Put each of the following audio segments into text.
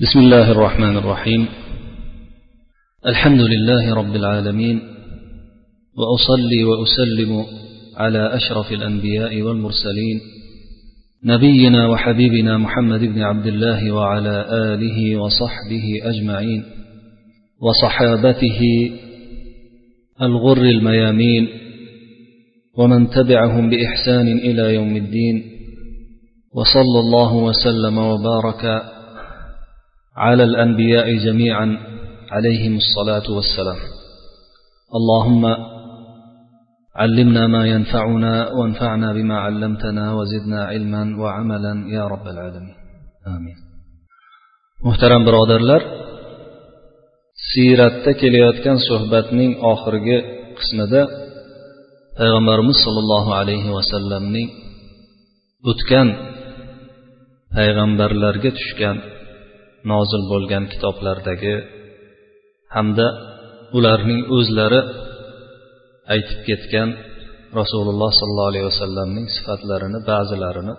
بسم الله الرحمن الرحيم. الحمد لله رب العالمين وأصلي وأسلم على أشرف الأنبياء والمرسلين نبينا وحبيبنا محمد بن عبد الله وعلى آله وصحبه أجمعين وصحابته الغر الميامين ومن تبعهم بإحسان إلى يوم الدين وصلى الله وسلم وبارك على الانبياء جميعا عليهم الصلاه والسلام اللهم علمنا ما ينفعنا وانفعنا بما علمتنا وزدنا علما وعملا يا رب العالمين امين muhtaram birodarlar siyratda kelayotgan suhbatning oxirgi qismida payg'ambarimiz sollallohu alayhi vasallamning o'tgan payg'ambarlarga tushgan nozil bo'lgan kitoblardagi hamda ularning o'zlari aytib ketgan rasululloh sollallohu alayhi vasallamning sifatlarini ba'zilarini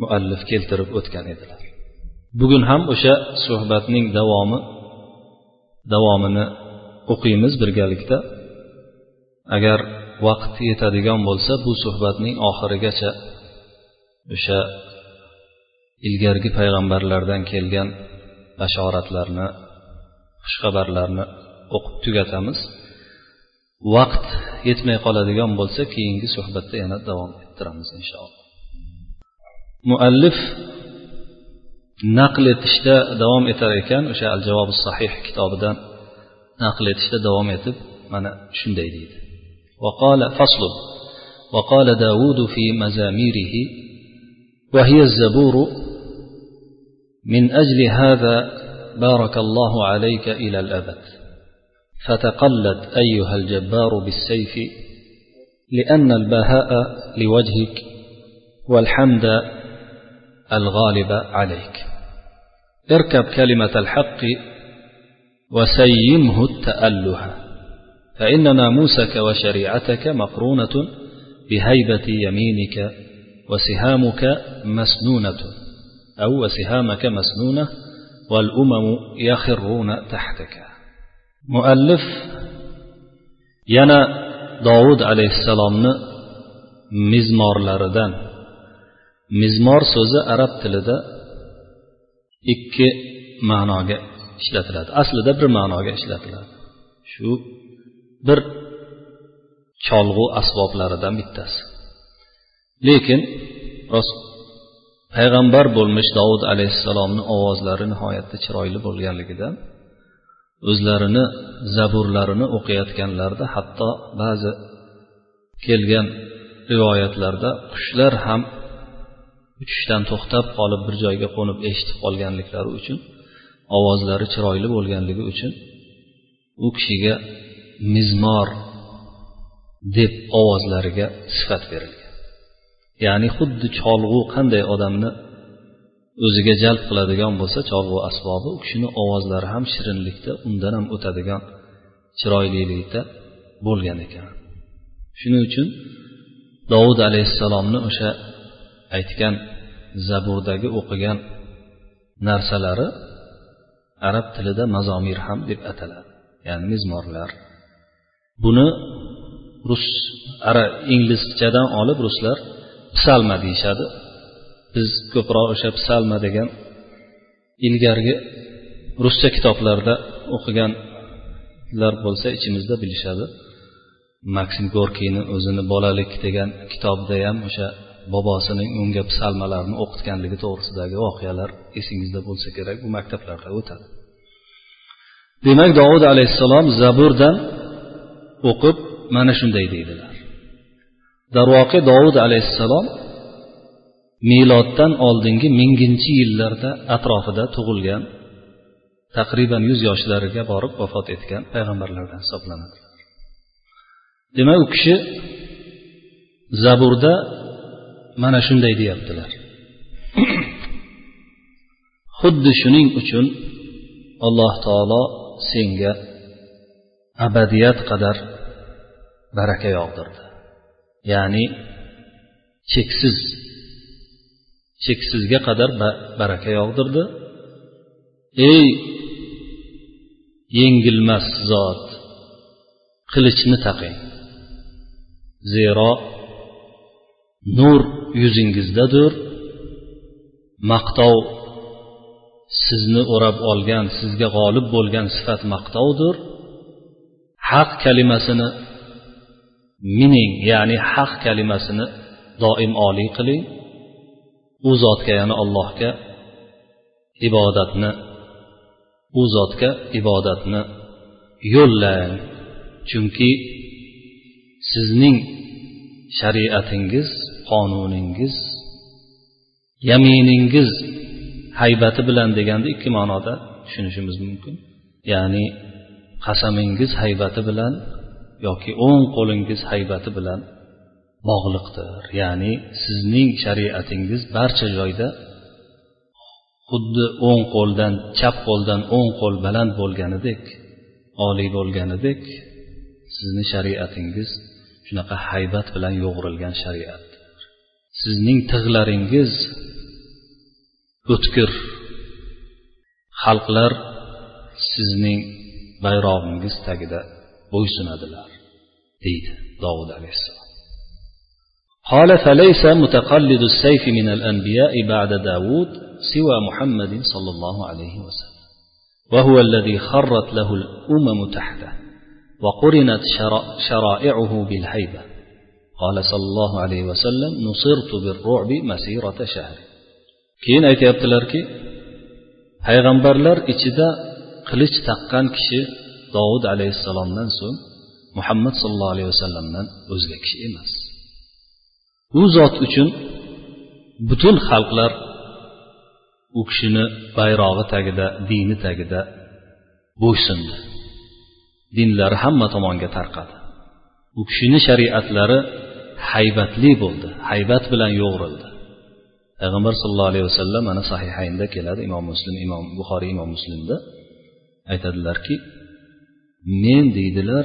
muallif keltirib o'tgan edilar. Bugun ham o'sha suhbatning davomi davomini o'qiymiz birgalikda. Agar vaqt yetadigan bo'lsa bu suhbatning oxirigacha o'sha ilgargi payg'ambarlardan kelgan bashoratlarni xushxabarlarni o'qib tugatamiz vaqt yetmay qoladigan bo'lsa keyingi suhbatda yana davom ettiramiz inshaalloh muallif naql etishda davom etar ekan o'sha al javobi sahih kitobidan naql etishda davom etib mana shunday deydi وقال فصل وقال داود في مزاميره وهي الزبور من أجل هذا بارك الله عليك إلى الأبد. فتقلد أيها الجبار بالسيف لأن البهاء لوجهك والحمد الغالب عليك. اركب كلمة الحق وسيمه التأله فإن ناموسك وشريعتك مقرونة بهيبة يمينك وسهامك مسنونة. أو وسهامك مسنونة والأمم يخرون تحتك مؤلف yana dovud alayhissalomni mizmorlaridan mizmor so'zi arab tilida ikki ma'noga ishlatiladi aslida bir ma'noga ishlatiladi shu bir cholg'u asboblaridan bittasi lekin payg'ambar bo'lmish dovud alayhissalomni ovozlari nihoyatda chiroyli bo'lganligidan o'zlarini zaburlarini o'qiyotganlarida hatto ba'zi kelgan rivoyatlarda qushlar ham uchishdan to'xtab qolib bir joyga qo'nib eshitib qolganliklari uchun ovozlari chiroyli bo'lganligi uchun u kishiga mizmor deb ovozlariga sifat berilgan. Ya'ni xuddi cholg'u qanday odamni o'ziga jalb qiladigan bo'lsa cholg'u asbobi u kishini ovozlari ham shirinlikda undan ham o'tadigan chiroylilikda bo'lgan ekan. Shuning uchun dovud alayhissalomni o'sha aytgan zaburdagi o'qigan narsalari arab tilida mazomir ham deb ataladi. Ya'ni mezmorlar buni rus ara inglizchadan olib ruslar psalma deyishadi. Biz ko'proq o'sha psalma degan ilgarigi ruscha kitoblarda o'qiganlar bo'lsa ichimizda bilishadi. Maksim gorkiyni o'zini bolalik degan kitobida ham o'sha bobosining unga psalmalarni o'qitganligi to'g'risidagi voqealar esingizda bo'lsa kerak bu maktablarda o'tadi. Demak dovud alayhissalom zaburdan o'qib mana shunday deydilar. Darvoqe dovud alayhissalom miloddan oldingi minginchi yillarda atrofida tug'ilgan taqriban yuz yoshlariga borib vafot etgan payg'ambarlardan hisoblanadi. Demak u kishi zaburda mana shunday deyaptilar. Xuddi shuning uchun alloh taolo senga abadiyat qadar baraka yog'dirdi. Ya'ni cheksiz cheksizga qadar baraka yog'dirdi. Ey yengilmas zot qilichni taqing. Zero nur yuzingizdadir. Maqtov sizni o'rab olgan sizga g'olib bo'lgan sifat maqtovdir. Haq kalimasini mining ya'ni haq kalimasini doim oliy qiling. U zotga ya'ni allohga ibodatni u zotga ibodatni yo'llang. Chunki sizning shariatingiz qonuningiz yaminingiz haybati bilan deganda ikki ma'noda tushunishimiz mumkin. Ya'ni qasamingiz haybati bilan yoki o'ng qo'lingiz haybati bilan bog'liqdir. Ya'ni sizning shariatingiz barcha joyda xuddi o'ng qo'ldan chap qo'ldan o'ng qo'l baland bo'lganidek oliy bo'lganidek sizni shariatingiz shunaqa haybat bilan yo'g'rilgan shariatdir. Sizning tig'laringiz o'tkir. Xalqlar sizning bayrog'ingiz tagida bo'ysunadilar deydi dovud alayhissalom قال فليس متقلد السيف من الأنبياء بعد داود سوى محمد صلى الله عليه وسلم وهو الذي خرت له الأمم تحته وقرنت شرائعه بالهيبة. قال صلى الله عليه وسلم نصرت بالرعب مسيرة شهر. keyin aytyaptilarki payg'ambarlar ichida qilich taqqan kishi dovud alayhissalomdan so'ng muhammad sollallohu alayhi vasallamdan o'zga kishi emas. U zot uchun butun xalqlar u kishini bayrog'i tagida dini tagida bo'ysundi. Dinlari hamma tomonga tarqadi. U kishini shariatlari haybatli bo'ldi haybat bilan yo'g'rildi. Payg'ambar sallallohu alayhi vasallam mana sahihaynda keladi imom muslim imom buxoriy imom muslimda. Aytadilarki men deydilar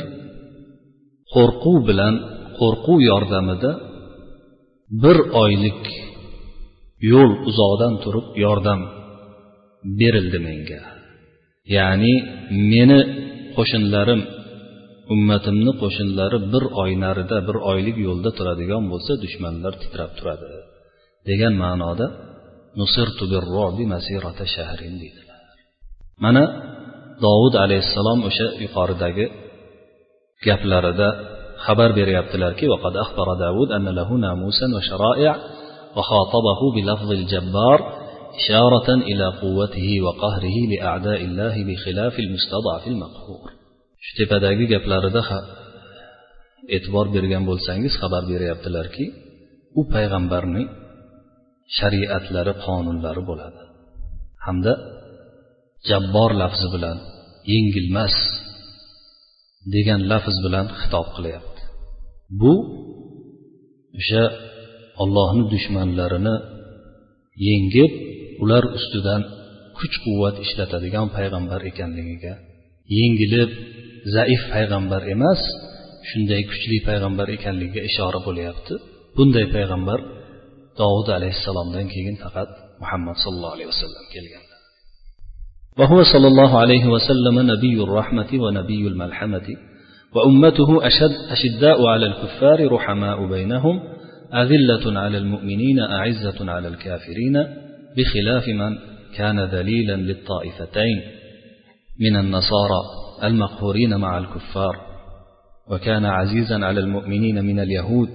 qo'rquv bilan qo'rquv yordamida bir oylik yo'l uzoqdan turib yordam berildi menga. Ya'ni meni qo'shinlarim ummatimni qo'shinlari bir oy narida bir oylik yo'lda turadigan bo'lsa dushmanlar titrab turadi degan ma'noda deydilar. Mana dovud alayhissalom o'sha yuqoridagi gaplarida xabar beryaptilarki وقد أخبر داود أن له ناموسا وشرائع وخاطبه بلفظ الجبار إشارة إلى قوته وقهره لأعداء الله بخلاف المستضعف المقهور shu tepadagi gaplarida e'tibor bergan bo'lsangiz xabar beryaptilarki u payg'ambarning shariatlari qonunlari bo'ladi hamda jabbor lafzi bilan yengilmas degan lafz bilan xitob qilyapti. Bu o'sha ollohni dushmanlarini yengib ular ustidan kuch quvvat ishlatadigan payg'ambar ekanligiga yengilib zaif payg'ambar emas shunday kuchli payg'ambar ekanligiga ishora bo'lyapti. Bunday payg'ambar dovud alayhissalomdan keyin faqat muhammad sallallohu alayhi vasallam kelgan. وهو صلى الله عليه وسلم نبي الرحمة ونبي الملحمة وأمته أشد أشداء على الكفار رحماء بينهم أذلة على المؤمنين أعزة على الكافرين بخلاف من كان ذليلا للطائفتين من النصارى المقهورين مع الكفار. وكان عزيزا على المؤمنين من اليهود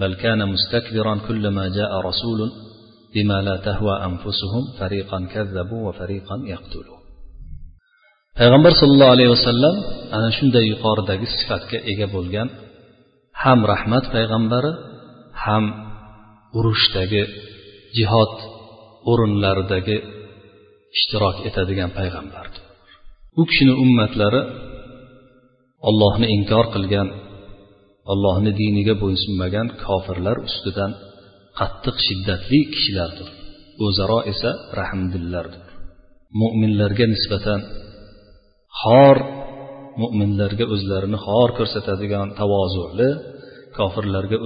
بل كان مستكبرا كلما جاء رسول بما لا تهوى أنفسهم فريقا كذبوا وفريقا يقتلوا payg'ambar sollallohu alayhi vasallam ana shunday yuqoridagi sifatga ega bo'lgan ham rahmat payg'ambari ham urushdagi jihod o'rinlaridagi ishtirok etadigan payg'ambardir u kishini ummatlari ollohni inkor qilgan ollohni diniga bo'ysunmagan kofirlar ustidan qattiq shiddatli kishilardir. O'zaro esa rahmdillardir. Mo'minlarga nisbatan xor mo'minlarga o'zlarini xor ko'rsatadigan tavozuli kofirlarga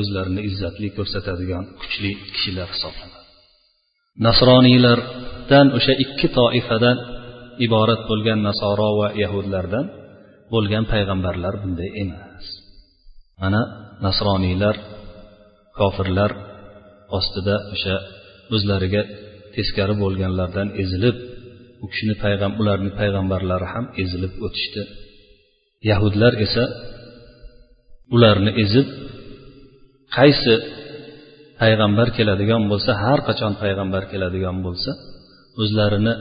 o'zlarini izzatli ko'rsatadigan kuchli kishilar hisoblanadi. Nasroniylardan o'sha ikki toifadan iborat bo'lgan nasoro va yahudlardan bo'lgan payg'ambarlar bunday emas. Mana nasroniylar kofirlar ostida o'sha o'zlariga teskari bo'lganlardan ezilib u kishini payg'am ularni payg'ambarlari ham ezilib o'tishdi. Yahudlar esa ularni ezib qaysi payg'ambar keladigan bo'lsa har qachon payg'ambar keladigan bo'lsa o'zlarini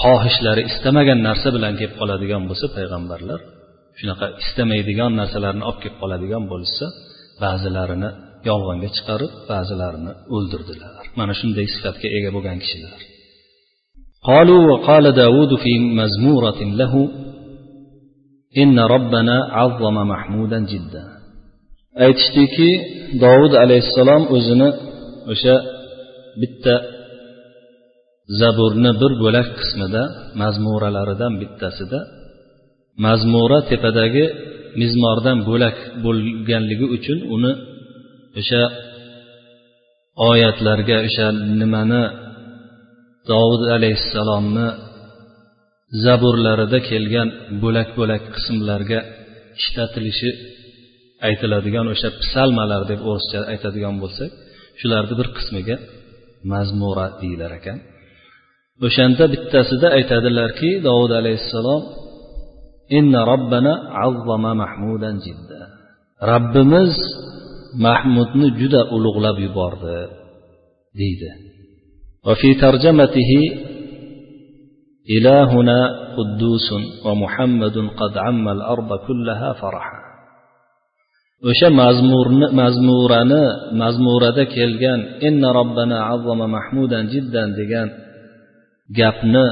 xohishlari istamagan narsa bilan kelib qoladigan bo'lsa payg'ambarlar shunaqa istamaydigan narsalarni olib kelib qoladigan bo'lsa ba'zilarini yolg'onga chiqarib ba'zilarini o'ldirdilar mana shunday sifatga ega bo'lgan kishilar قالوا وقال داود في مزمورة له إن ربنا عظم محمودا جدا aytishdiki dovud alayhissalom o'zini o'sha bitta zaburni bir bo'lak qismida mazmuralaridan bittasida mazmura tepadagi mizmordan bo'lak bo'lganligi uchun uni o'sha oyatlarga o'sha nimani dovud alayhissalomni zaburlarida kelgan bo'lak bo'lak qismlarga ishlatilishi aytiladigan o'sha psalmalar deb o'rischa aytadigan bo'lsak shularni bir qismiga mazmura deyilar ekan. O'shanda bittasida aytadilarki dovud alayhissalom inna robbana azzama mahmudan jidda robbimiz mahmudni juda ulug'lab yubordi deydi وفي ترجمته إلهنا قدوس ومحمد قد عم الأرض كلها فرحا o'sha mazmurni mazmurani mazmurada kelgan inna robbana azzama mahmudan jiddan degan gapni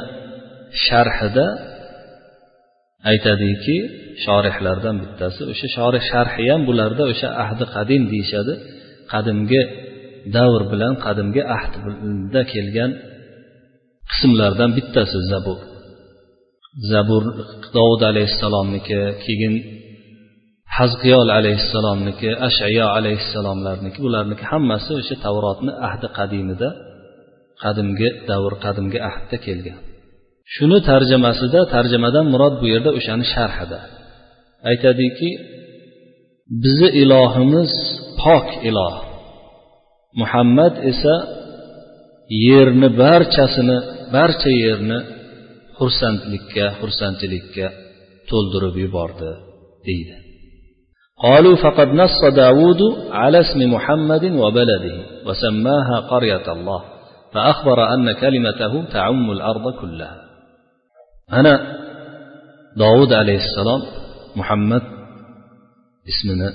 sharhida aytadiki shorihlardan bittasi o'sha shorih sharhi ham bularda o'sha ahdi qadim deyishadi. Qadimgi davr bilan qadimgi ahdda kelgan qismlardan bittasi zabur. Zabur dovud alayhissalomniki keyin hazqiyol alayhissalomniki ashayo alayhissalomlarniki bularniki hammasi o'sha tavrotni ahdi qadimida qadimgi davr qadimgi ahdda kelgan. shuni tarjimasida tarjimadan murod bu yerda o'shani sharhida aytadiki bizni ilohimiz pok iloh muhammad esa yerni barchasini barcha yerni xursandlikka xursandchilikka to'ldirib yubordi deydi قالوا فقد نص داود على اسم محمد وبلده وسماها قرية الله فأخبر أن كلمته تعم الأرض كلها أنا داود عليه السلام محمد اسمنا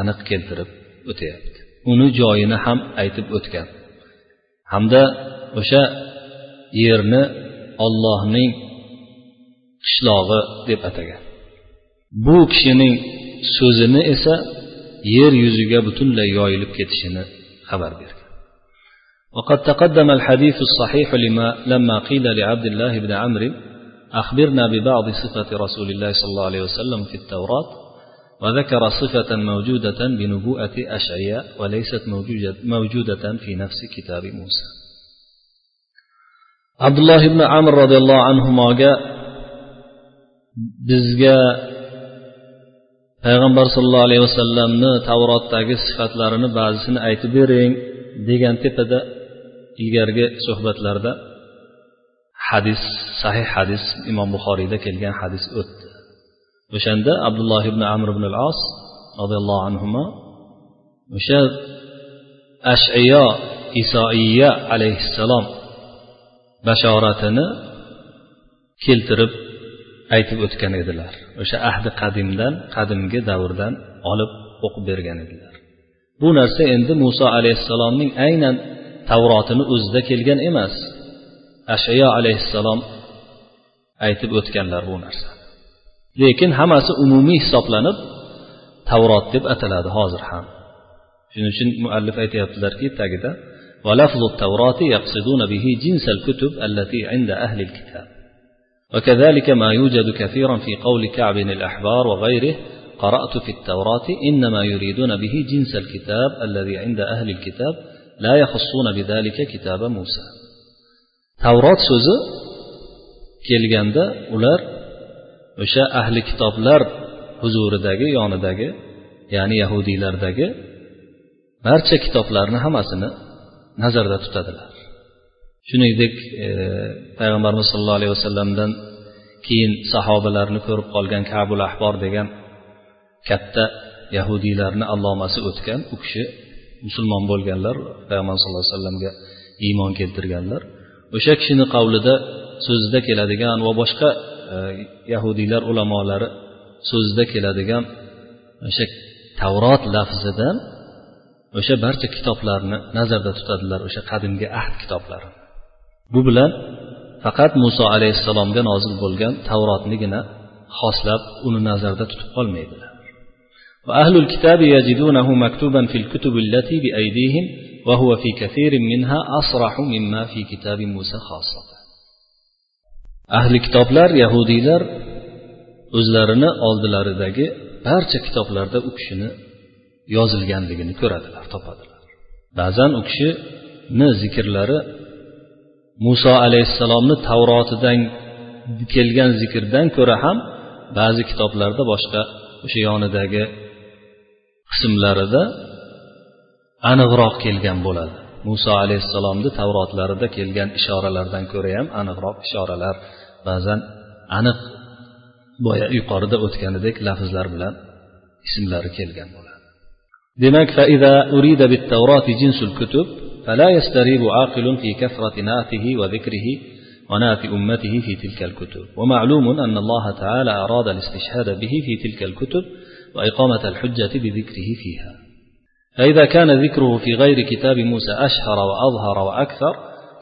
aniq keltirib o'tyapti uni joyini ham aytib o'tgan hamda o'sha yerni ollohning qishlog'i deb atagan bu kishining so'zini esa yer yuziga butunlay yoyilib ketishini xabar bergan وقد تقدم الحديث الصحيح لما لما قيل لعبد الله بن عمرو أخبرنا ببعض صفة رسول الله صلى الله عليه وسلم في التوراة وذكر صفة موجودة بنبوءة أشعياء وليست موجودة, في نفس كتاب موسى. عبد الله بن عمرو رضي الله عنهما جاء bizga payg'ambar sollallohu alayhi vasallamni tavrotdagi sifatlarini ba'zisini aytib bering degan tepada ilgargi suhbatlarda hadis sahih hadis imom buxoriyda kelgan hadis o'tdi. O'shanda abdulloh ibn amr ibn al os roziyallohu anhu o'sha ashiyo isoiya alayhissalom bashoratini keltirib aytib o'tgan edilar. O'sha ahdi qadimdan qadimgi davrdan olib o'qib bergan edilar. Bu narsa endi muso alayhissalomning aynan tavrotini o'zida kelgan emas. Ashayo alayhissalom aytib o'tganlar bu narsa lekin hammasi umumiy hisoblanib tavrot deb ataladi hozir ham shuning uchun muallif aytyaptilarki tagida ولفظ التوراة يقصدون به جنس الكتب التي عند أهل الكتاب. وكذلك ما يوجد كثيرا في قول كعب الأحبار وغيره قرأت في التوراة إنما يريدون به جنس الكتاب الذي عند أهل الكتاب لا يخصون بذلك كتاب موسى. Tavrot so'zi kelganda ular o'sha ahli kitoblar huzuridagi yonidagi ya'ni yahudiylardagi barcha kitoblarni hammasini nazarda tutadilar. Shuningdek e, payg'ambarimiz sollallohu alayhi vasallamdan keyin sahobalarni ko'rib qolgan kabul ahbor degan katta yahudiylarni allomasi o'tgan u kishi musulmon bo'lganlar payg'ambar sallallohu alayhi vasallamga iymon keltirganlar. o'sha kishini qavlida so'zida keladigan va boshqa e, yahudiylar ulamolari so'zida keladigan o'sha tavrot lafzidan o'sha barcha kitoblarni nazarda tutadilar o'sha qadimgi ahd kitoblarini bu bilan faqat muso alayhissalomga nozil bo'lgan tavrotnigina xoslab uni nazarda tutib qolmaydilar وأهل الكتاب يجدونه مكتوبا في الكتب التي بأيديهم وهو في كثير منها أصرح مما في كتاب موسى خاصة ahli kitoblar yahudiylar o'zlarini oldilaridagi barcha kitoblarda u kishini yozilganligini ko'radilar topadilar ba'zan u kishini zikrlari muso alayhissalomni tavrotidan kelgan zikrdan ko'ra ham ba'zi kitoblarda boshqa o'sha yonidagi qismlarida aniqroq kelgan bo'ladi muso alayhissalomni tavrotlarida kelgan ishoralardan ko'ra ham aniqroq ishoralar ba'zan aniq boya yuqorida o'tganidek lafzlar bilan ismlari kelgan bo'ladi demak فإذا أريد بالتوراة جنس الكتب فلا يستريب عاقل في كثرة ناته وذكره ونات أمته في تلك الكتب ومعلوم أن الله تعالى أراد الاستشهاد به في تلك الكتب وإقامة الحجة بذكره فيها فإذا كان ذكره في غير كتاب موسى أشهر وأظهر وأكثر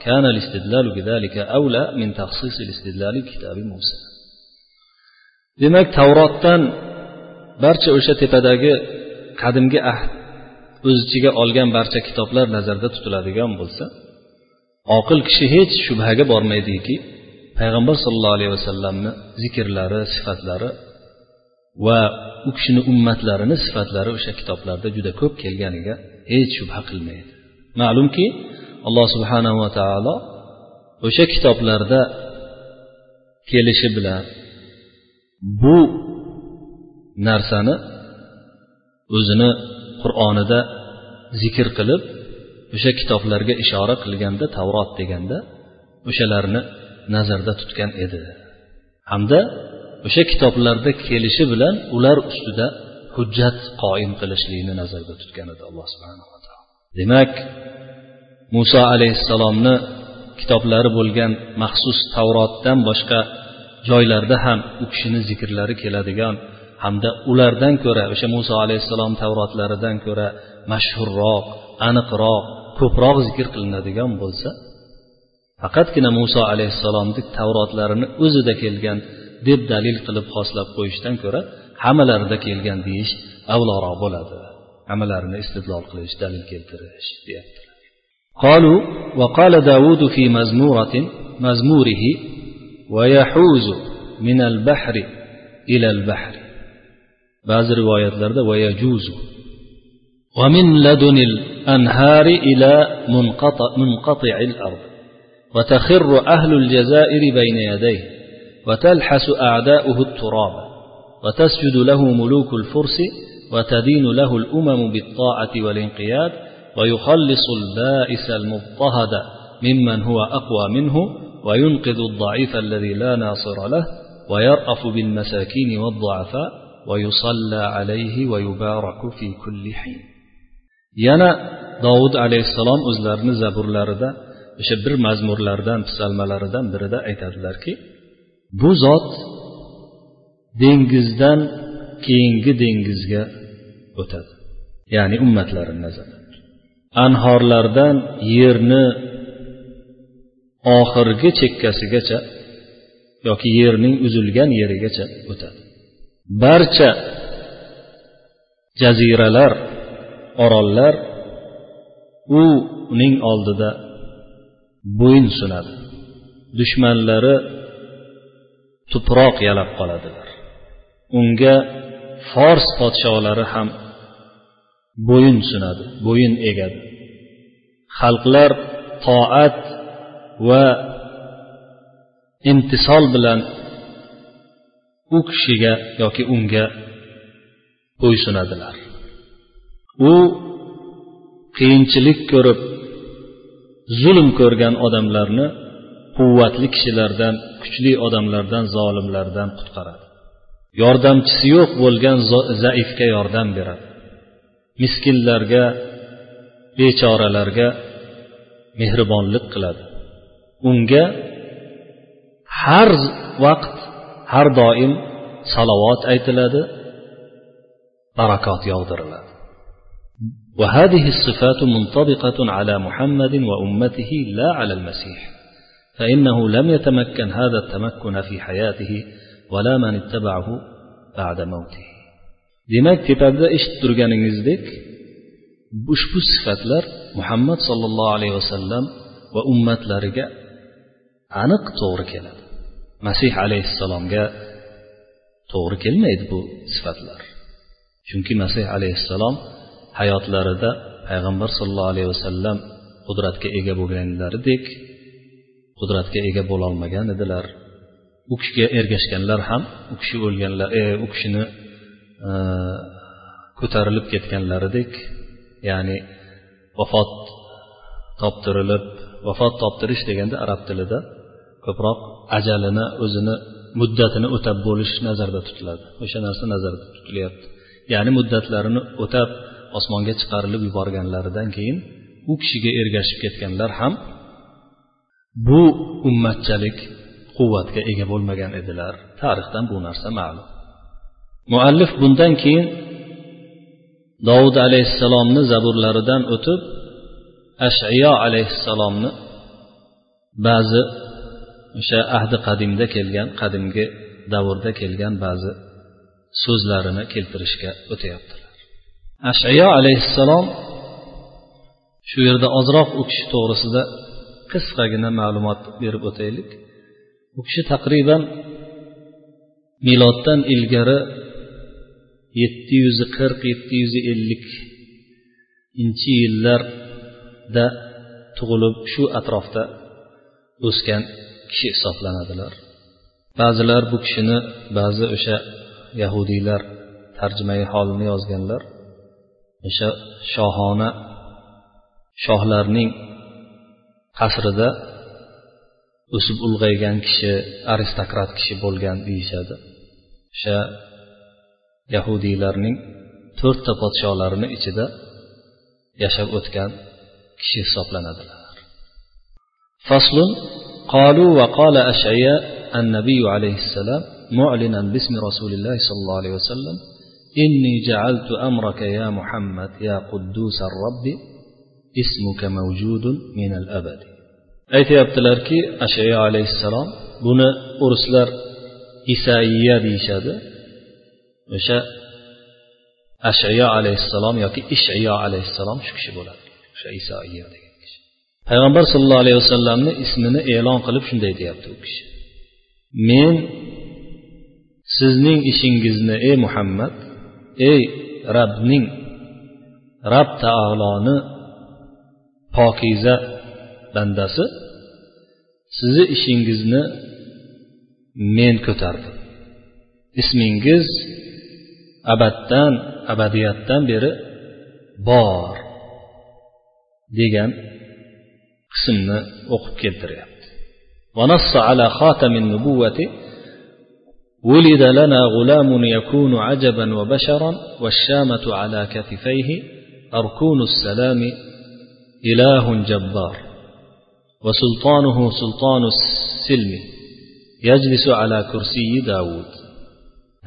كان الاستدلال بذلك أولى من تخصيص الاستدلال بكتاب موسى demak tavrotdan barcha o'sha tepadagi qadimgi ahd o'z ichiga olgan barcha kitoblar nazarda tutiladigan bo'lsa oqil kishi hech shubhaga bormaydiki payg'ambar sollallohu alayhi vasallamni zikrlari sifatlari va u kishini ummatlarini sifatlari o'sha kitoblarda juda ko'p kelganiga hech shubha qilmaydi. Ma'lumki alloh subhanava taolo o'sha kitoblarda kelishi bilan bu narsani o'zini qur'onida zikr qilib o'sha kitoblarga ishora qilganda tavrot deganda o'shalarni nazarda tutgan edi. Hamda o'sha kitoblarda kelishi bilan ular ustida hujjat qoim qilishlikni nazarda tutgan edi alloh subhanava taolo. Demak muso alayhissalomni kitoblari bo'lgan maxsus tavrotdan boshqa joylarda ham u kishini zikrlari keladigan hamda ulardan ko'ra o'sha muso alayhissalom tavrotlaridan ko'ra mashhurroq aniqroq ko'proq zikr qilinadigan bo'lsa faqatgina muso alayhissalomni tavrotlarini o'zida kelgan deb dalil qilib xoslab qo'yishdan ko'ra hammalarida kelgan deyish avloroq bo'ladi hammalarini istidlol qilish dalil keltirish deyaptilar قالوا وقال داود في مزمورة مزموره ويحوز من البحر إلى البحر بعض روايات ويجوز ومن لدن الأنهار إلى منقطع, منقطع الأرض وتخر أهل الجزائر بين يديه وتلحس أعداؤه التراب وتسجد له ملوك الفرس وتدين له الأمم بالطاعة والانقياد ويخلص البائس المضطهد ممن هو أقوى منه وينقذ الضعيف الذي لا ناصر له ويرأف بالمساكين والضعفاء ويصلى عليه ويبارك في كل حين. yana dovud alayhissalom o'zlarini zaburlarida o'sha bir mazmurlardan psalmalaridan birida aytadilarki bu zot dengizdan keyingi dengizga o'tadi ya'ni ummatlarini nazarda anhorlardan yerni oxirgi chekkasigacha yoki yerning uzilgan yerigacha o'tadi. Barcha jaziralar orollar u uning oldida bo'yin sunadi. Dushmanlari tuproq yalab qoladilar. Unga fors podsholari ham bo'yin sunadi bo'yin egadi. Xalqlar toat va imtisol bilan u kishiga yoki unga bo'ysunadilar u qiyinchilik ko'rib zulm ko'rgan odamlarni quvvatli kishilardan kuchli odamlardan zolimlardan qutqaradi yordamchisi yo'q bo'lgan zaifga yordam beradi miskinlarga bechoralarga mehribonlik qiladi unga har vaqt har doim salovat aytiladi barakot yog'diriladi وهذه الصفات منطبقة على محمد وأمته لا على المسيح فإنه لم يتمكن هذا التمكن في حياته ولا من اتبعه بعد موته demak tepada eshitib turganingizdek ushbu sifatlar muhammad sollallohu alayhi vasallam va ummatlariga aniq to'g'ri keladi masih alayhissalomga to'g'ri kelmaydi bu sifatlar chunki masih alayhissalom hayotlarida payg'ambar sollallohu alayhi vasallam qudratga ega bo'lganlaridek qudratga ega bo'lolmagan edilar. U kishiga ergashganlar ham u kishi o'lganlar e, u kishini e, ko'tarilib ketganlaridek ya'ni vafot toptirilib vafot toptirish deganda arab tilida ko'proq ajalini o'zini muddatini o'tab bo'lish nazarda tutiladi. O'sha narsa nazarda tutilyapti. Ya'ni muddatlarini o'tab osmonga chiqarilib yuborganlaridan keyin u kishiga ergashib ketganlar ham bu ummatchalik quvvatga ega bo'lmagan edilar. Tarixdan bu narsa ma'lum. Muallif bundan keyin dovud alayhissalomni zaburlaridan o'tib ashiyo alayhissalomni ba'zi o'sha ahdi qadimda kelgan qadimgi davrda kelgan ba'zi so'zlarini keltirishga o'tyaptilar. Ashiyo alayhissalom shu yerda ozroq u kishi to'g'risida qisqagina ma'lumot berib o'taylik. U kishi taqriban miloddan ilgari yetti yuz qirq yetti yuz ellikinchi yillarda tug'ilib shu atrofda o'sgan kishi hisoblanadilar. Ba'zilar bu kishini ba'zi o'sha yahudiylar tarjimai holini yozganlar. O'sha shohona shohlarning qasrida o'sib ulg'aygan kishi aristokrat kishi bo'lgan deyishadi o'sha yahudiylarning to'rtta podsholarini ichida yashab o'tgan kishi hisoblanadilar faslun قالوا وقال أشعياء النبي عليه السلام معلنا باسم رسول الله صلى الله عليه وسلم إني جعلت أمرك يا محمد يا قدوس الرب ismuka mavjudun minal abadi. Aytyaptilarki ashayo alayhissalom buni o'rislar isaiya deyishadi. O'sha ashayo alayhissalom yoki ishiyo alayhissalom shu kishi bo'ladi. O'sha isoiya degan kishi. Payg'ambar sollallohu alayhi vasallamni ismini e'lon qilib shunday deyapti u kishi. Men sizning ishingizni ey muhammad ey rabbning rab taoloni pokiza bandasi sizni ishingizni men ko'tardim ismingiz abaddan abadiyatdan beri bor degan qismni o'qib keltiryapti ونص على خاتم النبوة ولد لنا غلام يكون عجبا وبشرا والشامة على كتفيه أركون السلام إله جبار وسلطانه سلطان السلم يجلس على كرسي داود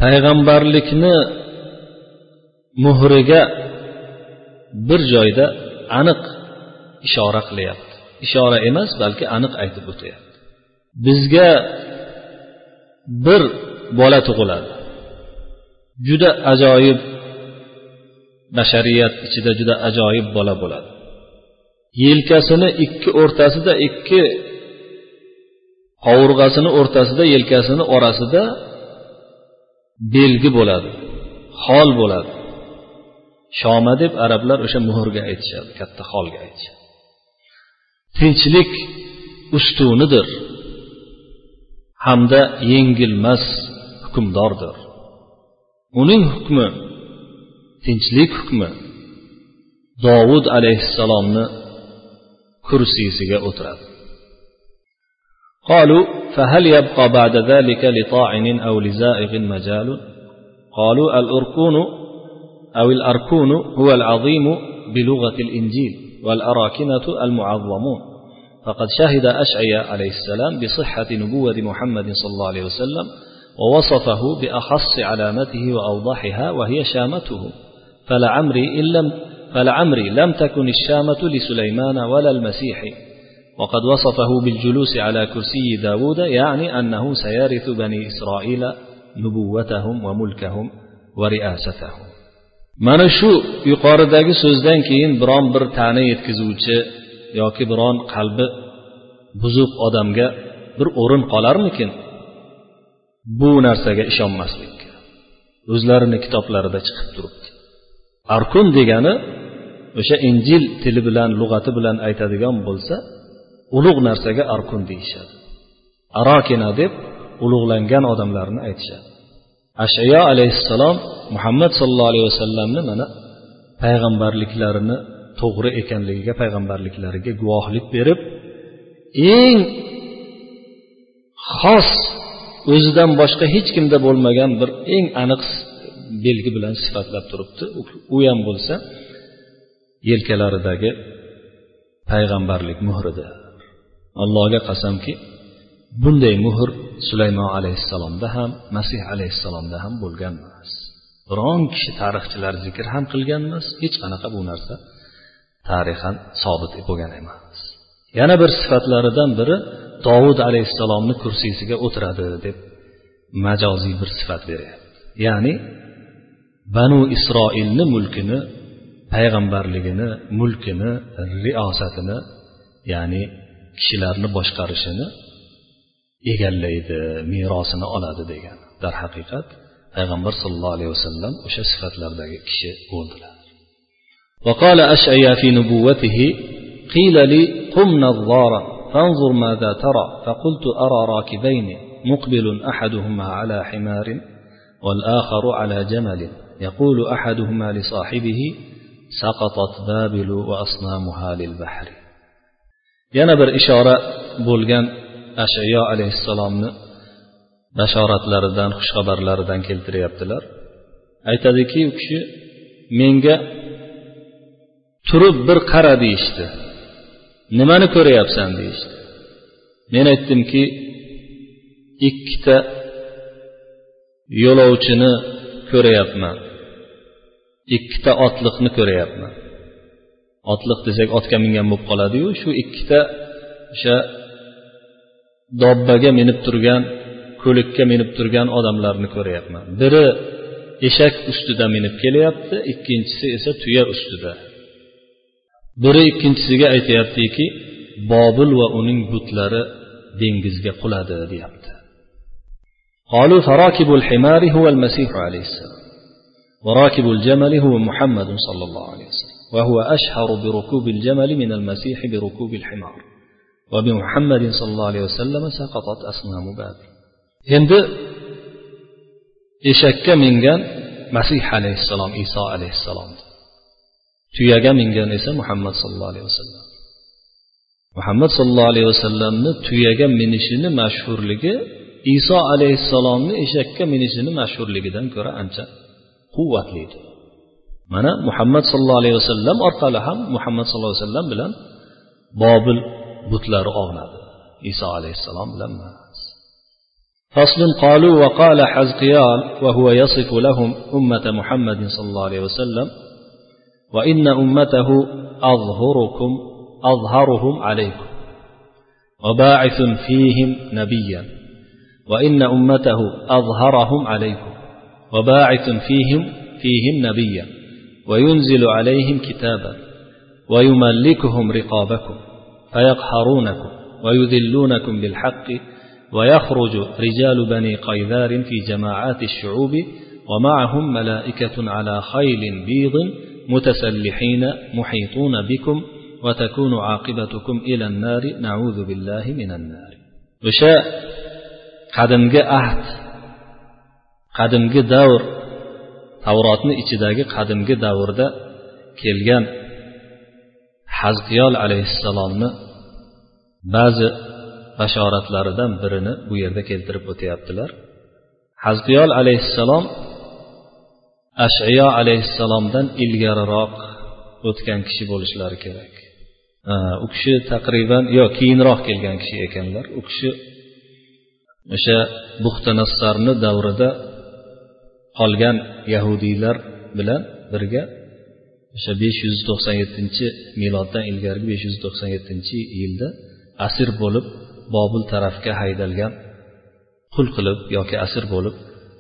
payg'ambarlikni muhriga bir joyda aniq ishora qilyapti ishora emas balki aniq aytib o'tyapti bizga bir bola tug'iladi juda ajoyib bashariyat ichida juda ajoyib bola bo'ladi Yelkasini ikki o'rtasida ikki qovurg'asini o'rtasida yelkasini orasida belgi bo'ladi hol bo'ladi. Shoma deb arablar o'sha muhrga aytishadi katta holga aytishadi. Tinchlik ustunidir hamda yengilmas hukmdordir. Uning hukmi tinchlik hukmi dovud alayhissalomni kursiysiga o'tiradi قالوا فهل يبقى بعد ذلك لطاعن أو لزائغ مجال؟ قالوا الأركون أو الأركون هو العظيم بلغة الإنجيل والأراكنة المعظمون. فقد شهد أشعياء عليه السلام بصحة نبوة محمد صلى الله عليه وسلم ووصفه بأخص علامته وأوضحها وهي شامته. فلعمري إن لم فلعمري لم تكن الشامة لسليمان ولا المسيح وقد وصفه بالجلوس على كرسي داود يعني أنه سيرث بني إسرائيل نبوتهم وملكهم ورئاستهم mana shu yuqoridagi so'zdan keyin biron bir ta'na yetkazuvchi yoki biron qalbi buzuq odamga bir o'rin qolarmikin bu narsaga ishonmaslik o'zlarini kitoblarida chiqib turibdi arkun degani o'sha injil tili bilan lug'ati bilan aytadigan bo'lsa ulug' narsaga arkun deyishadi. Arokina deb ulug'langan odamlarni aytishadi. Ashayo alayhissalom muhammad sallallohu alayhi vasallamni mana payg'ambarliklarini to'g'ri ekanligiga payg'ambarliklariga guvohlik berib eng xos o'zidan boshqa hech kimda bo'lmagan bir eng aniq belgi bilan sifatlab turibdi. U ham bo'lsa yelkalaridagi payg'ambarlik muhrida. Allohga qasamki bunday muhr sulaymon alayhissalomda ham masih alayhissalomda ham bo'lgan emas. Biron kishi tarixchilar zikr ham qilgan emas hech qanaqa bu narsa tarixan sobit bo'lgan emas. Yana bir sifatlaridan biri dovud alayhissalomni kursiysiga o'tiradi deb majoziy bir sifat beryapti. Ya'ni banu isroilni mulkini payg'ambarligini mulkini riyosatini ya'ni kishilarni boshqarishini egallaydi merosini oladi degan darhaqiqat payg'ambar sollallohu alayhi vasallam o'sha sifatlardagi kishi bo'ldilar وقال أشعيا في نبوته قيل لي قم نظارا فانظر ماذا ترى فقلت أرى راكبين مقبل أحدهما على حمار والآخر على جمل يقول أحدهما لصاحبه سقطت بابل وأصنامها للبحر yana bir ishora bo'lgan ashayo alayhissalomni bashoratlaridan xushxabarlaridan keltiryaptilar aytadiki u kishi menga turib bir qara deyishdi nimani ko'ryapsan deyishdi men aytdimki ikkita yo'lovchini ko'ryapman ikkita otliqni ko'ryapman otliq desak otga mingan bo'lib qoladiyu shu ikkita o'sha dobbaga minib turgan ko'likka minib turgan odamlarni ko'ryapman biri eshak ustida minib kelyapti ikkinchisi esa tuya ustida biri ikkinchisiga aytyaptiki bobil va uning butlari dengizga quladi deyapti قالوا فراكب الحمار هو المسيح عليه السلام وراكب الجمل هو محمد صلى الله عليه وسلم وهو أشهر بركوب الجمل من المسيح بركوب الحمار. وبمحمد صلى الله عليه وسلم سقطت أصنام بابل. هند إشك من جن مسيح عليه السلام إيسا عليه السلام تيجا من جن إسا محمد صلى الله عليه وسلم محمد صلى الله عليه وسلم تيجا من إشن مشهور لجه إيسا عليه السلام إشك من إشن مشهور لجدا كرة أنت quvvatlidir mana muhammad sallallohu alayhi vasallam orqali ham muhammad sallallohu alayhi vasallam bilan bobil butlari og'nadi iso alayhissalom bilan emas فصل قالوا وقال حزقيال وهو يصف لهم أمة محمد صلى الله عليه وسلم وإن أمته أظهركم أظهرهم عليكم وباعث فيهم نبيا وإن أمته أظهرهم عليكم وباعث فيهم فيهم نبيا وينزل عليهم كتابا ويملكهم رقابكم فيقهرونكم ويذلونكم بالحق ويخرج رجال بني قيذار في جماعات الشعوب ومعهم ملائكة على خيل بيض متسلحين محيطون بكم وتكون عاقبتكم إلى النار نعوذ بالله من النار. وشاء qadimgi ahd qadimgi davr tavrotni ichidagi qadimgi davrda kelgan hazqiyol alayhissalomni ba'zi bashoratlaridan birini bu yerda keltirib o'tyaptilar. Hazqiyol alayhissalom ashiyo alayhissalomdan ilgariroq o'tgan kishi bo'lishlari kerak. U kishi taqriban yo keyinroq kelgan kishi ekanlar. U kishi o'sha buxtanassarni davrida qolgan yahudiylar bilan birga o'sha besh yuz to'qson yettinchi miloddan ilgarigi besh yuz to'qson yettinchi yilda asir bo'lib bobil tarafga haydalgan qul qilib yoki asir bo'lib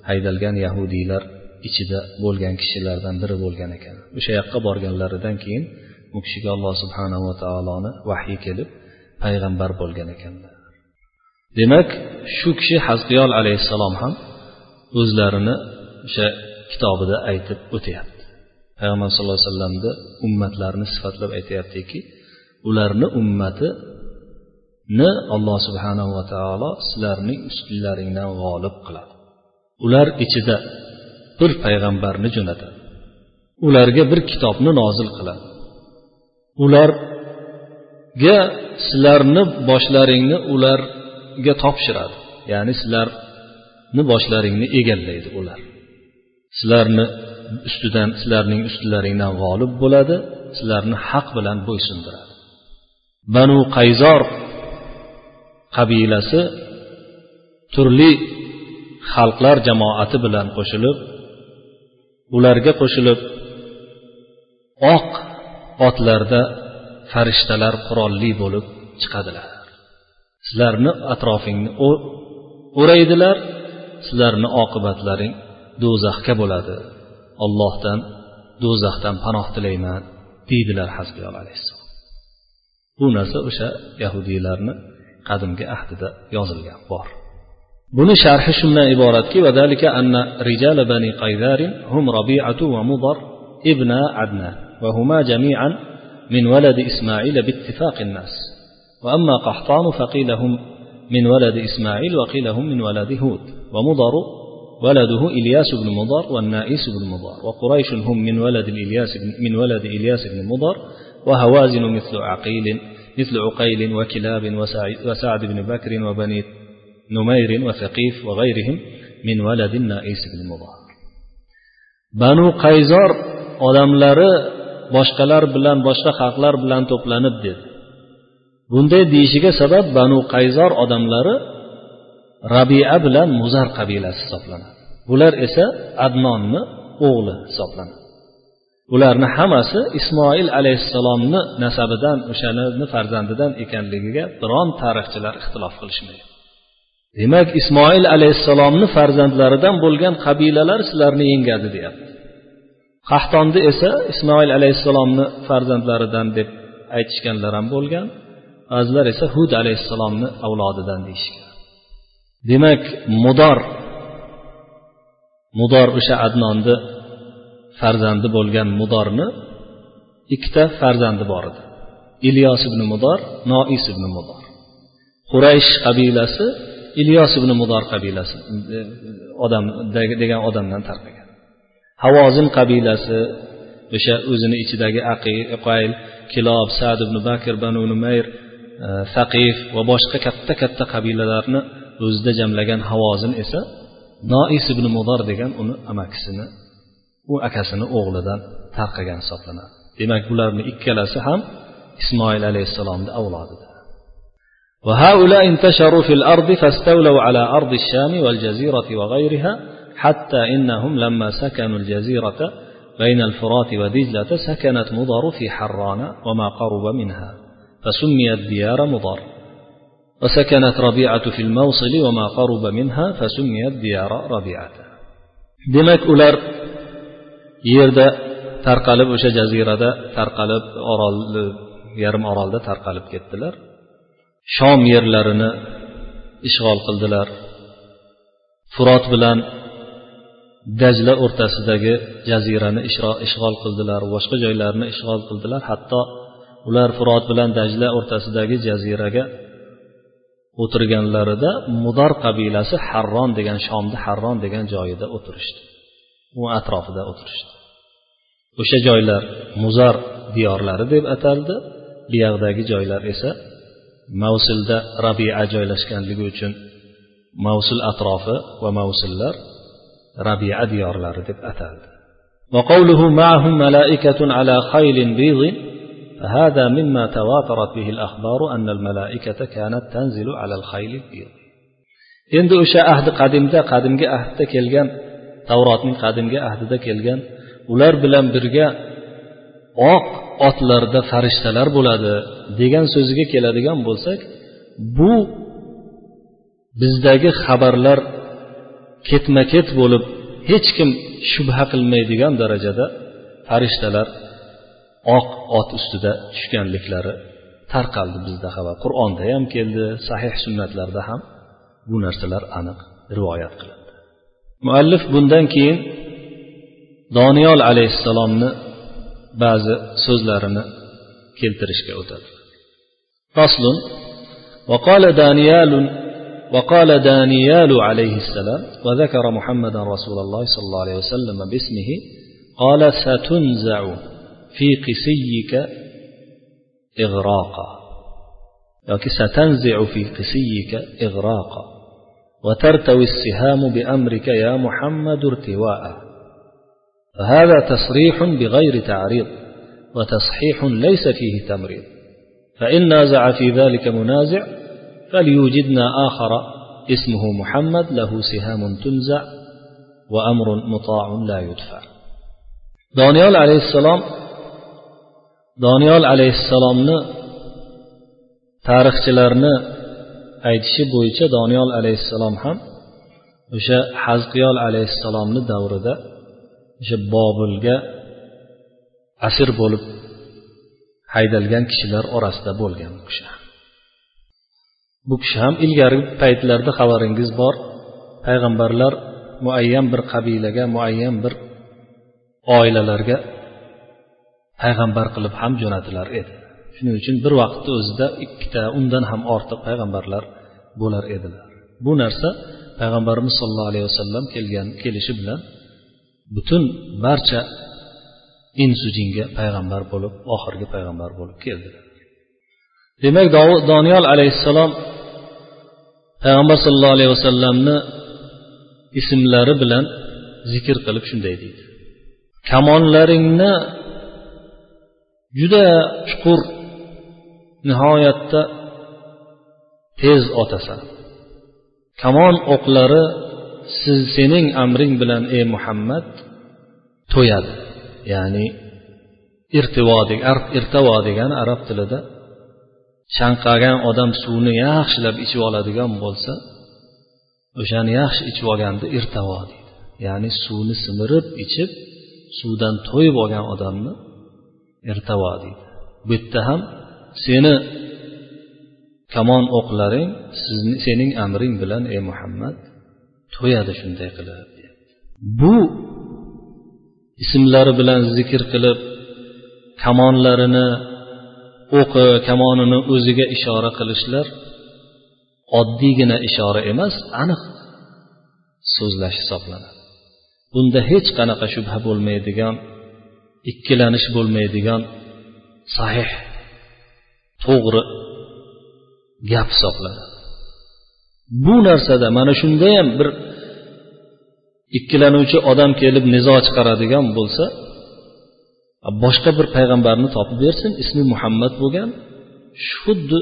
haydalgan yahudiylar ichida bo'lgan kishilardan biri bo'lgan ekan. O'sha yoqqa borganlaridan keyin u kishiga alloh subhanava taoloni vahyi kelib payg'ambar bo'lgan ekanlar demak shu kishi hazqiyol alayhissalom ham o'zlarini o'sha kitobida aytib o'tyapti. Payg'ambar sallallohu alayhi vasallamni ummatlarini sifatlab aytyaptiki ularni ummatini alloh subhanava taolo sizlarning ustinlaringdan g'olib qiladi. Ular ichida bir payg'ambarni jo'natadi. Ularga bir kitobni nozil qiladi. Ularga sizlarni boshlaringni ularga topshiradi. Ya'ni sizlarni boshlaringni egallaydi ular. Sizlarni ustidan sizlarning ustilaringdan g'olib bo'ladi sizlarni haq bilan bo'ysundiradi. Banu qayzor qabilasi turli xalqlar jamoati bilan qo'shilib ularga qo'shilib oq otlarda farishtalar qurolli bo'lib chiqadilar. Sizlarni atrofingni o'raydilar sizlarni oqibatlaring do'zaxga bo'ladi. Ollohdan do'zaxdan panoh tilayman deydilar hasbiyol alayhissalom. Bu narsa o'sha yahudiylarni qadimgi ahdida yozilgan bor. Buni sharhi shundan iboratki vadalika anna rijal bani qaydarin hum rabi'atu va mudar ibna adnan va huma jami'an min valadi ismail bittifaq nas. Va amma qahton faqilahum min valadi ismail va qilahum min valadi hud va mudaru ولده إلياس بن مضر والنائس بن مضر وقريش هم من ولد الإلياس بن من ولد إلياس بن مضر وهوازن مثل عقيل مثل عقيل وكلاب وسعد بن بكر وبني نمير وثقيف وغيرهم من ولد النائس بن مضر بنو قيزار odamlari boshqalar bilan boshqa xalqlar bilan to'planib dedi bunday deyishiga sabab banu qayzor odamlari rabia bilan muzar qabilasi hisoblanadi bular esa adnonni o'g'li hisoblanadi. Ularni hammasi ismoil alayhissalomni nasabidan o'shani farzandidan ekanligiga biron tarixchilar ixtilof qilishmaydi. Demak ismoil alayhissalomni farzandlaridan bo'lgan qabilalar sizlarni yengadi deyapti. Qahtonni esa ismoil alayhissalomni farzandlaridan deb aytishganlar ham bo'lgan ba'zilar esa hud alayhissalomni avlodidan deyishgan. Demak mudor mudor o'sha adnonni farzandi bo'lgan mudorni ikkita farzandi bor edi. Ilyos ibn mudor nois ibn mudor. Quraysh qabilasi ilyos ibn mudor qabilasi e, odam degan odamdan tarqagan. Havozin qabilasi o'sha o'zini ichidagi aqil kilob sad ibn bakr banu numayr e, saqif va boshqa katta katta qabilalarni o'zida jamlagan havozin esa nois ibn mudor degan uni amakisini u akasini o'g'lidan tarqagan hisoblanadi demak bularni ikkalasi ham ismoil alayhissalomni avlodidir. وهؤلاء انتشروا في الأرض فاستولوا على أرض الشام والجزيرة وغيرها حتى إنهم لما سكنوا الجزيرة بين الفرات ودجلة سكنت مضر في حران وما قرب منها فسميت ديار مضر وسكنت ربيعة في الموصل وما قرب منها فسميت ديار ربيعة demak ular yerda tarqalib o'sha jazirada tarqalib orol yarim orolda tarqalib ketdilar shom yerlarini ishg'ol qildilar furot bilan dajla o'rtasidagi jazirani ishg'ol qildilar boshqa joylarni ishg'ol qildilar hatto ular furot bilan dajla o'rtasidagi jaziraga o'tirganlarida mudor qabilasi harron degan shomni harron degan joyida o'tirishdi u atrofida o'tirishdi o'sha joylar muzar diyorlari deb ataldi bu yoqdagi joylar esa mavsulda rabia joylashganligi uchun mavsul atrofi va mavsullar rabia diyorlari deb ataldi وقوله معهم ملائكة على خيل بيض فهذا مما تواترت به الأخبار أن الملائكة كانت تنزل على الخيل البيض endi o'sha ahdi qadimda qadimgi ahdda kelgan tavrotning qadimgi ahdida kelgan ular bilan birga oq otlarda farishtalar bo'ladi degan so'ziga keladigan bo'lsak bu bizdagi xabarlar ketma ket bo'lib hech kim shubha qilmaydigan darajada farishtalar oq ot ustida tushganliklari tarqaldi bizda xabar qur'onda ham keldi sahih sunnatlarda ham bu narsalar aniq rivoyat qilindi muallif bundan keyin doniyol alayhissalomni ba'zi so'zlarini keltirishga o'tadi faslun وقال دانيال وقال دانيال عليه السلام وذكر محمدا رسول الله صلى الله عليه وسلم باسمه قال ستنزع في قسيك إغراقا. Yoki ستنزع في قسيك إغراقا. وترتوي السهام بأمرك يا محمد ارتواء. فهذا تصريح بغير تعريض وتصحيح ليس فيه تمريض. فإن نازع في ذلك منازع فليوجدنا آخر اسمه محمد له سهام تنزع وأمر مطاع لا يدفع. doniyol alayhissalom doniyol alayhissalomni tarixchilarni aytishi bo'yicha doniyol alayhissalom ham o'sha hazqiyol alayhissalomni davrida o'sha bobilga asir bo'lib haydalgan kishilar orasida bo'lgan bu kishi. Bu kishi ham ilgarigi paytlarda xabaringiz bor. Payg'ambarlar muayyan bir qabilaga muayyan bir oilalarga payg'ambar qilib ham jo'natilar edi. Shuning uchun bir vaqtni o'zida ikkita undan ham ortiq payg'ambarlar bo'lar edilar. Bu narsa payg'ambarimiz sollallohu alayhi vasallam kelgan kelishi bilan butun barcha insu jinga payg'ambar bo'lib oxirgi payg'ambar bo'lib keldilar. Demak doniyol alayhissalom payg'ambar sollallohu alayhi vasallamni ismlari bilan zikr qilib shunday deydi. Kamonlaringni juda chuqur nihoyatda tez otasan. Kamon o'qlari siz sening amring bilan ey muhammad to'yadi. Ya'ni irtivo irtavo degani arab tilida chanqagan odam suvni yaxshilab ichib oladigan bo'lsa o'shani yaxshi ichib olganda irtavo deydi. Ya'ni suvni simirib ichib suvdan to'yib olgan odamni irtavo deydi. Bu yerda ham seni kamon o'qlaring sizni sening amring bilan ey muhammad to'yadi shunday qilib bu ismlari bilan zikr qilib kamonlarini o'qi kamonini o'ziga ishora qilishlar oddiygina ishora emas aniq so'zlash hisoblanadi. Bunda hech qanaqa shubha bo'lmaydigan ikkilanish bo'lmaydigan sahih to'g'ri gap hisoblanadi bu narsada mana shunda ham bir ikkilanuvchi odam kelib nizo chiqaradigan bo'lsa boshqa bir payg'ambarni topib bersin ismi muhammad bo'lgan xuddi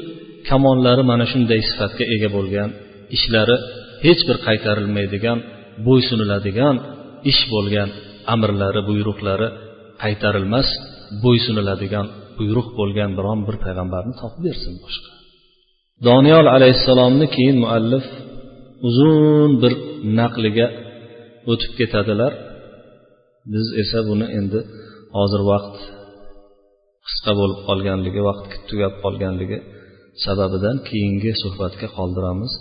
kamonlari mana shunday sifatga ega bo'lgan ishlari hech bir qaytarilmaydigan bo'ysuniladigan ish bo'lgan amrlari buyruqlari qaytarilmas bo'ysuniladigan buyruq bo'lgan biron bir payg'ambarni topib bersin boshqa. Doniyol alayhissalomni keyin muallif uzun bir naqliga o'tib ketadilar. Biz esa buni endi hozir vaqt qisqa bo'lib qolganligi vaqt tugab qolganligi sababidan keyingi suhbatga qoldiramiz.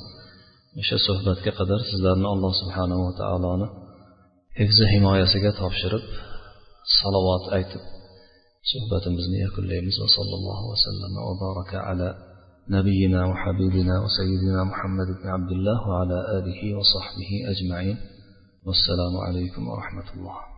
O'sha suhbatga qadar sizlarni alloh subhanava taoloni hifzi himoyasiga topshirib salovat aytib suhbatimizni yakunlaymiz va sallallohu vasallam va baraka ala نبينا وحبيبنا وسيدنا محمد بن عبد الله وعلى آله وصحبه أجمعين. والسلام عليكم ورحمة الله.